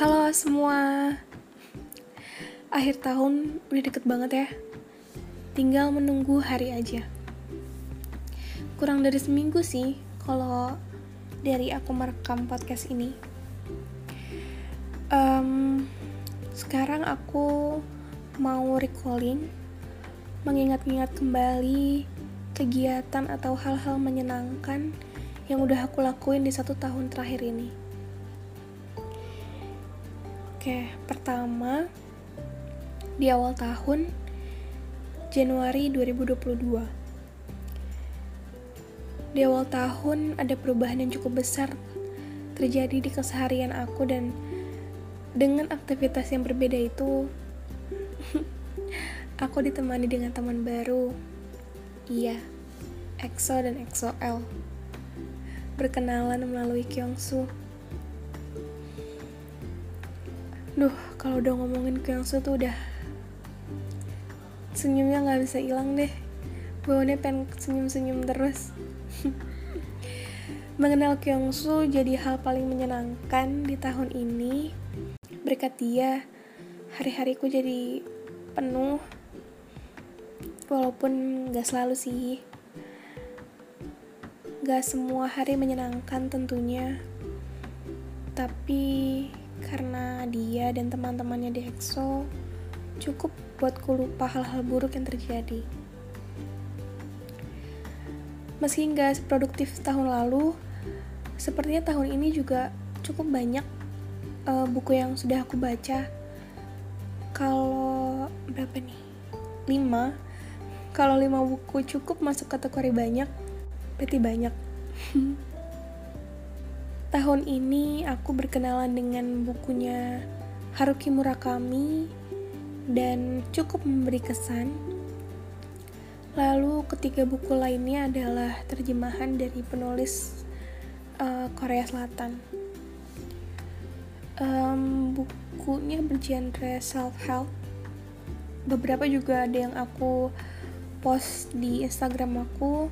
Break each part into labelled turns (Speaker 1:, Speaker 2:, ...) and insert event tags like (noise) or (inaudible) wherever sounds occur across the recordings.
Speaker 1: Halo semua. Akhir tahun udah deket banget ya. Tinggal menunggu hari aja. Kurang dari seminggu sih Kalau dari aku merekam podcast ini. Um, Sekarang aku mau recalling Mengingat-ingat kembali Kegiatan atau hal-hal menyenangkan Yang udah aku lakuin di satu tahun terakhir ini Oke, pertama di awal tahun Januari 2022. Di awal tahun ada perubahan yang cukup besar terjadi di keseharian aku dan dengan aktivitas yang berbeda itu (laughs) aku ditemani dengan teman baru. Iya, EXO dan EXO-L. Berkenalan melalui Kyungsu. Duh, kalau udah ngomongin Kyungsu tuh udah senyumnya nggak bisa hilang deh. Bawaannya pengen senyum-senyum terus. (laughs) Mengenal Kyungsu jadi hal paling menyenangkan di tahun ini. Berkat dia, hari-hariku jadi penuh. Walaupun gak selalu sih. Gak semua hari menyenangkan tentunya. Tapi karena dia dan teman-temannya di EXO cukup buatku lupa hal-hal buruk yang terjadi. Meski nggak seproduktif tahun lalu, sepertinya tahun ini juga cukup banyak uh, buku yang sudah aku baca. Kalau berapa nih? 5. Kalau 5 buku cukup masuk kategori banyak, berarti banyak. (laughs) Tahun ini aku berkenalan dengan bukunya Haruki Murakami dan cukup memberi kesan. Lalu ketiga buku lainnya adalah terjemahan dari penulis uh, Korea Selatan. Um, bukunya bergenre self-help. Beberapa juga ada yang aku post di Instagram aku.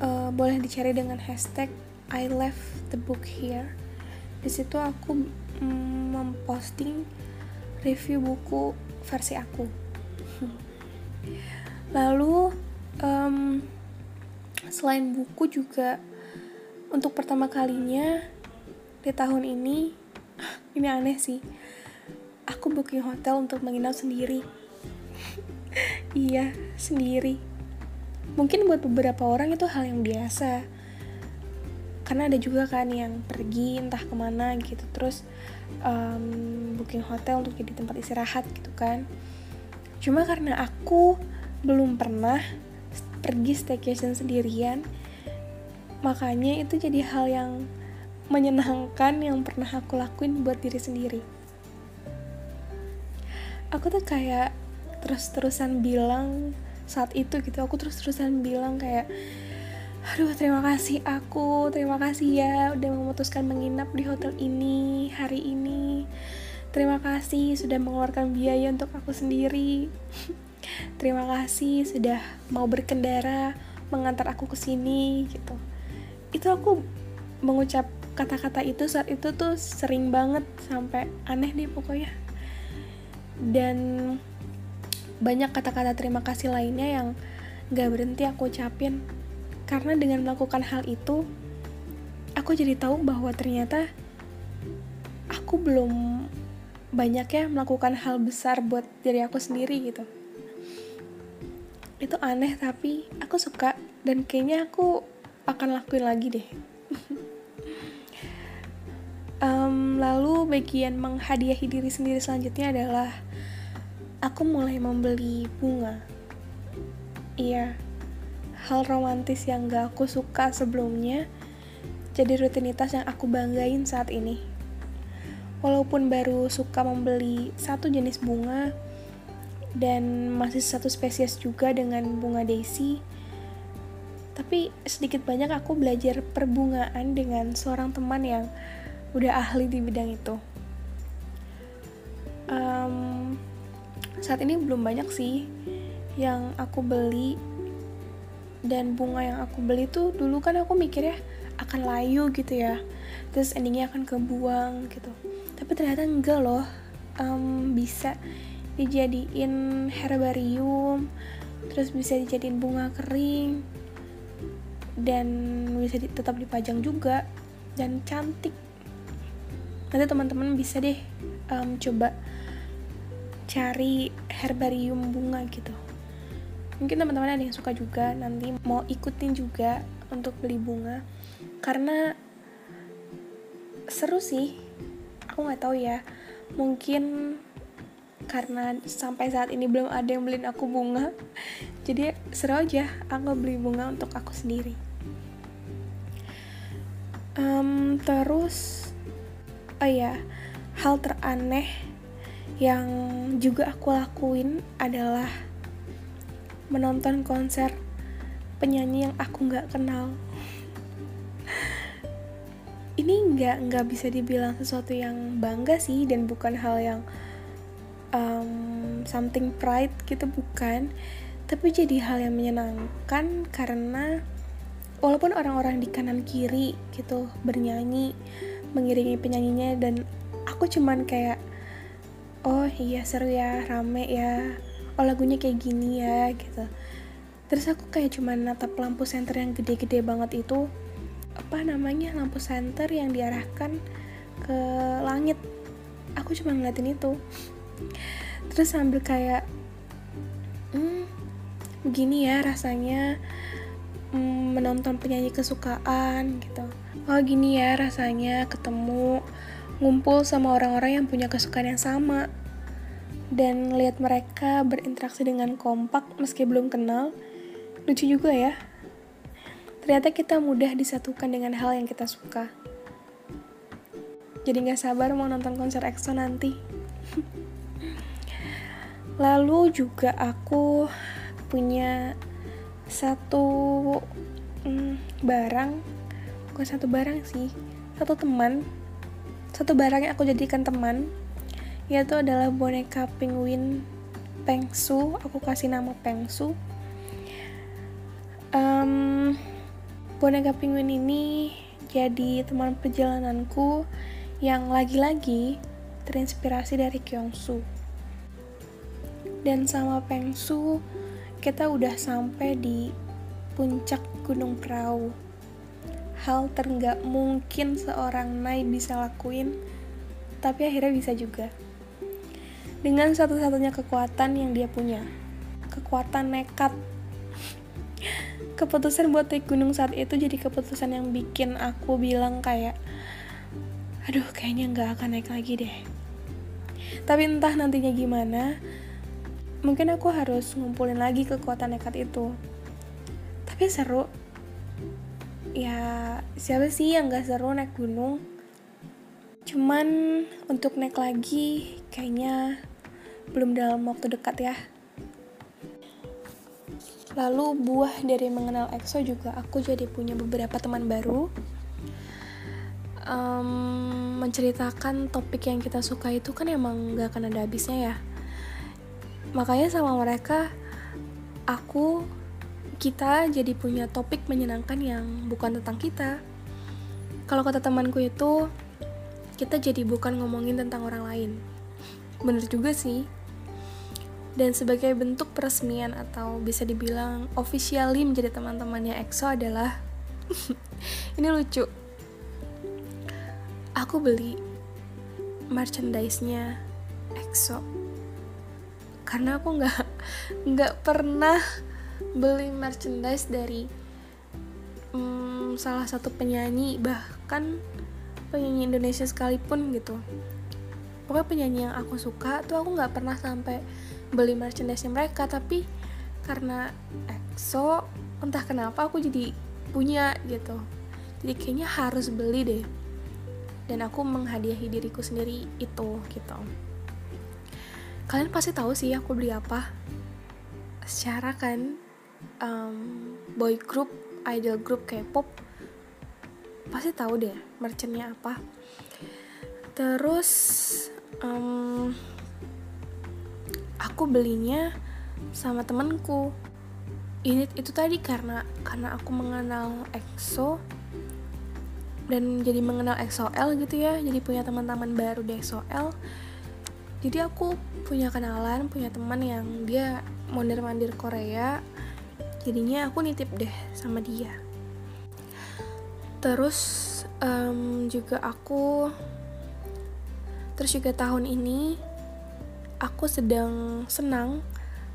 Speaker 1: Uh, boleh dicari dengan hashtag I left the book here. Di situ aku mm, memposting review buku versi aku. (laughs) Lalu um, selain buku juga untuk pertama kalinya di tahun ini (laughs) ini aneh sih. Aku booking hotel untuk menginap sendiri. (laughs) iya, sendiri. Mungkin buat beberapa orang itu hal yang biasa karena ada juga kan yang pergi entah ke mana gitu. Terus um, booking hotel untuk jadi tempat istirahat gitu kan. Cuma karena aku belum pernah pergi staycation sendirian makanya itu jadi hal yang menyenangkan yang pernah aku lakuin buat diri sendiri. Aku tuh kayak terus-terusan bilang saat itu gitu aku terus-terusan bilang kayak Aduh, terima kasih aku, terima kasih ya udah memutuskan menginap di hotel ini hari ini. Terima kasih sudah mengeluarkan biaya untuk aku sendiri. (laughs) terima kasih sudah mau berkendara mengantar aku ke sini gitu. Itu aku mengucap kata-kata itu saat itu tuh sering banget sampai aneh deh pokoknya. Dan banyak kata-kata terima kasih lainnya yang gak berhenti aku ucapin karena dengan melakukan hal itu, aku jadi tahu bahwa ternyata aku belum banyak ya melakukan hal besar buat diri aku sendiri gitu. Itu aneh tapi aku suka dan kayaknya aku akan lakuin lagi deh. (laughs) um, lalu bagian menghadiahi diri sendiri selanjutnya adalah aku mulai membeli bunga. Iya, hal romantis yang gak aku suka sebelumnya jadi rutinitas yang aku banggain saat ini. Walaupun baru suka membeli satu jenis bunga dan masih satu spesies juga dengan bunga daisy, tapi sedikit banyak aku belajar perbungaan dengan seorang teman yang udah ahli di bidang itu. Um, saat ini belum banyak sih yang aku beli dan bunga yang aku beli tuh dulu kan aku mikir ya akan layu gitu ya. Terus endingnya akan kebuang gitu. Tapi ternyata enggak loh. Um, bisa dijadiin herbarium terus bisa dijadiin bunga kering dan bisa di, tetap dipajang juga dan cantik. Nanti teman-teman bisa deh um, coba cari herbarium bunga gitu mungkin teman-teman ada yang suka juga nanti mau ikutin juga untuk beli bunga. Karena seru sih aku nggak tahu ya. Mungkin karena sampai saat ini belum ada yang beliin aku bunga (laughs) jadi seru aja aku beli bunga untuk aku sendiri. Um, terus oh ya hal teraneh yang juga aku lakuin adalah menonton konser penyanyi yang aku nggak kenal. Ini nggak nggak bisa dibilang sesuatu yang bangga sih dan bukan hal yang um, something pride gitu bukan. Tapi jadi hal yang menyenangkan karena walaupun orang-orang di kanan kiri gitu bernyanyi mengiringi penyanyinya dan aku cuman kayak oh iya seru ya rame ya oh lagunya kayak gini ya gitu. Terus aku kayak cuman natap lampu senter yang gede-gede banget itu apa namanya lampu senter yang diarahkan ke langit. Aku cuma ngeliatin itu. Terus sambil kayak hmm, begini ya rasanya hmm, menonton penyanyi kesukaan gitu. Oh gini ya rasanya ketemu ngumpul sama orang-orang yang punya kesukaan yang sama dan lihat mereka berinteraksi dengan kompak meski belum kenal. Lucu juga ya. Ternyata kita mudah disatukan dengan hal yang kita suka. Jadi gak sabar mau nonton konser EXO nanti. (laughs) Lalu juga aku punya satu hmm, barang, bukan satu barang sih, satu teman, satu barang yang aku jadikan teman, yaitu adalah boneka penguin Pengsu. Aku kasih nama Pengsu. Um, boneka penguin ini jadi teman perjalananku yang lagi-lagi terinspirasi dari Kyungsu. Dan sama Pengsu, kita udah sampai di puncak Gunung Perahu. Hal terenggak mungkin seorang Nai bisa lakuin, tapi akhirnya bisa juga. Dengan satu-satunya kekuatan yang dia punya, kekuatan nekat. Keputusan buat naik gunung saat itu jadi keputusan yang bikin aku bilang kayak aduh kayaknya nggak akan naik lagi deh. Tapi entah nantinya gimana mungkin aku harus ngumpulin lagi kekuatan nekat itu. Tapi seru. Ya siapa sih yang gak seru naik gunung? Cuman untuk naik lagi kayaknya belum dalam waktu dekat ya. Lalu buah dari mengenal EXO juga aku jadi punya beberapa teman baru. Um, menceritakan topik yang kita suka itu kan emang gak akan ada habisnya ya. Makanya sama mereka aku kita jadi punya topik menyenangkan yang bukan tentang kita. Kalau kata temanku itu kita jadi bukan ngomongin tentang orang lain bener juga sih. Dan sebagai bentuk peresmian atau bisa dibilang officially menjadi teman-temannya EXO adalah (laughs) ini lucu. Aku beli merchandise-nya EXO. Karena aku nggak nggak pernah beli merchandise dari um, salah satu penyanyi bahkan penyanyi Indonesia sekalipun gitu pokoknya penyanyi yang aku suka tuh aku nggak pernah sampai beli merchandise mereka tapi karena EXO entah kenapa aku jadi punya gitu. Jadi kayaknya harus beli deh. Dan aku menghadiahi diriku sendiri itu gitu. Kalian pasti tahu sih aku beli apa. Secara kan um, boy group idol group K-pop pasti tahu deh merchandise apa. Terus um, aku belinya sama temenku ini itu tadi karena karena aku mengenal EXO dan jadi mengenal EXO-L gitu ya. Jadi punya teman-teman baru di EXO-L jadi aku punya kenalan punya teman yang dia mondar mandir Korea. Jadinya aku nitip deh sama dia. Terus um, juga aku terus juga tahun ini aku sedang senang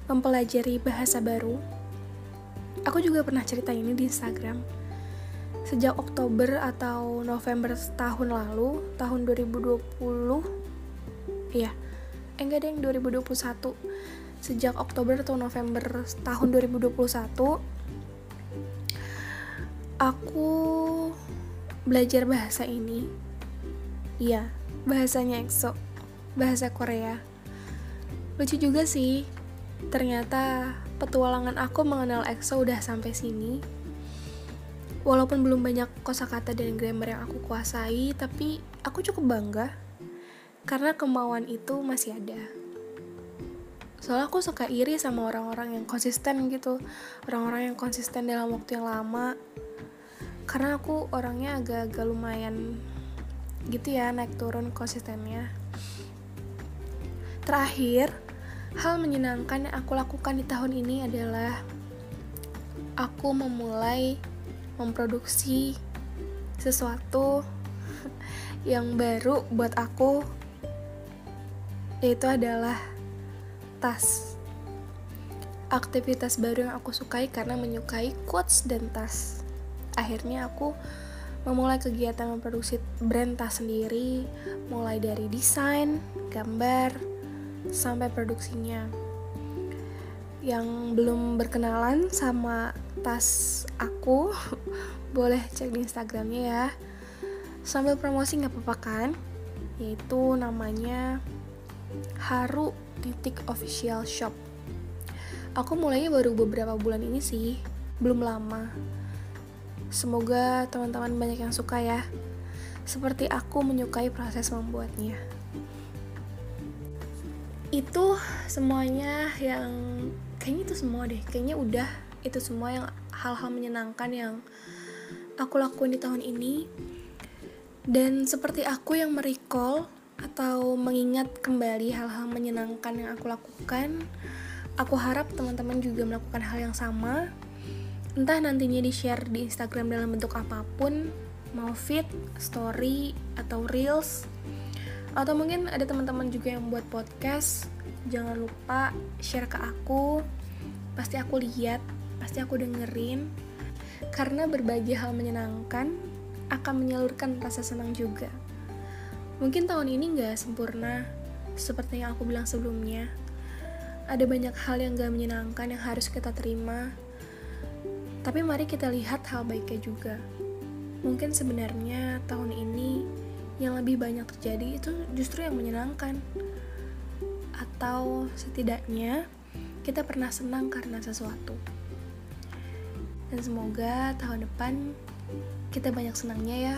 Speaker 1: mempelajari bahasa baru. Aku juga pernah cerita ini di Instagram. Sejak Oktober atau November tahun lalu tahun 2020 iya eh, enggak deh 2021 sejak Oktober atau November tahun 2021 aku belajar bahasa ini. Iya bahasanya EXO bahasa Korea lucu juga sih ternyata petualangan aku mengenal EXO udah sampai sini Walaupun belum banyak kosakata dan grammar yang aku kuasai, tapi aku cukup bangga karena kemauan itu masih ada. Soalnya aku suka iri sama orang-orang yang konsisten gitu, orang-orang yang konsisten dalam waktu yang lama. Karena aku orangnya agak-agak lumayan gitu ya naik turun konsistennya. Terakhir, hal menyenangkan yang aku lakukan di tahun ini adalah aku memulai memproduksi sesuatu (laughs) yang baru buat aku yaitu adalah tas aktivitas baru yang aku sukai karena menyukai quotes dan tas akhirnya aku memulai kegiatan memproduksi brand tas sendiri mulai dari desain, gambar, sampai produksinya. Yang belum berkenalan sama tas aku (laughs) boleh cek di instagramnya ya. Sambil promosi nggak apa-apa kan? Yaitu namanya Haru titik official shop. Aku mulainya baru beberapa bulan ini sih belum lama semoga teman-teman banyak yang suka ya. Seperti aku menyukai proses membuatnya. Itu semuanya yang kayaknya itu semua deh. Kayaknya udah itu semua yang hal-hal menyenangkan yang aku lakuin di tahun ini. Dan seperti aku yang merecall atau mengingat kembali hal-hal menyenangkan yang aku lakukan aku harap teman-teman juga melakukan hal yang sama entah nantinya di share di Instagram dalam bentuk apa pun mau feed, story, atau reels atau mungkin ada teman-teman juga yang buat podcast jangan lupa share ke aku. Pasti aku lihat pasti aku dengerin. Karena berbagi hal menyenangkan akan menyalurkan rasa senang juga. Mungkin tahun ini gak sempurna seperti yang aku bilang sebelumnya. Ada banyak hal yang gak menyenangkan yang harus kita terima tapi mari kita lihat hal baiknya juga. Mungkin sebenarnya tahun ini yang lebih banyak terjadi itu justru yang menyenangkan. Atau setidaknya kita pernah senang karena sesuatu. Dan semoga tahun depan kita banyak senangnya ya.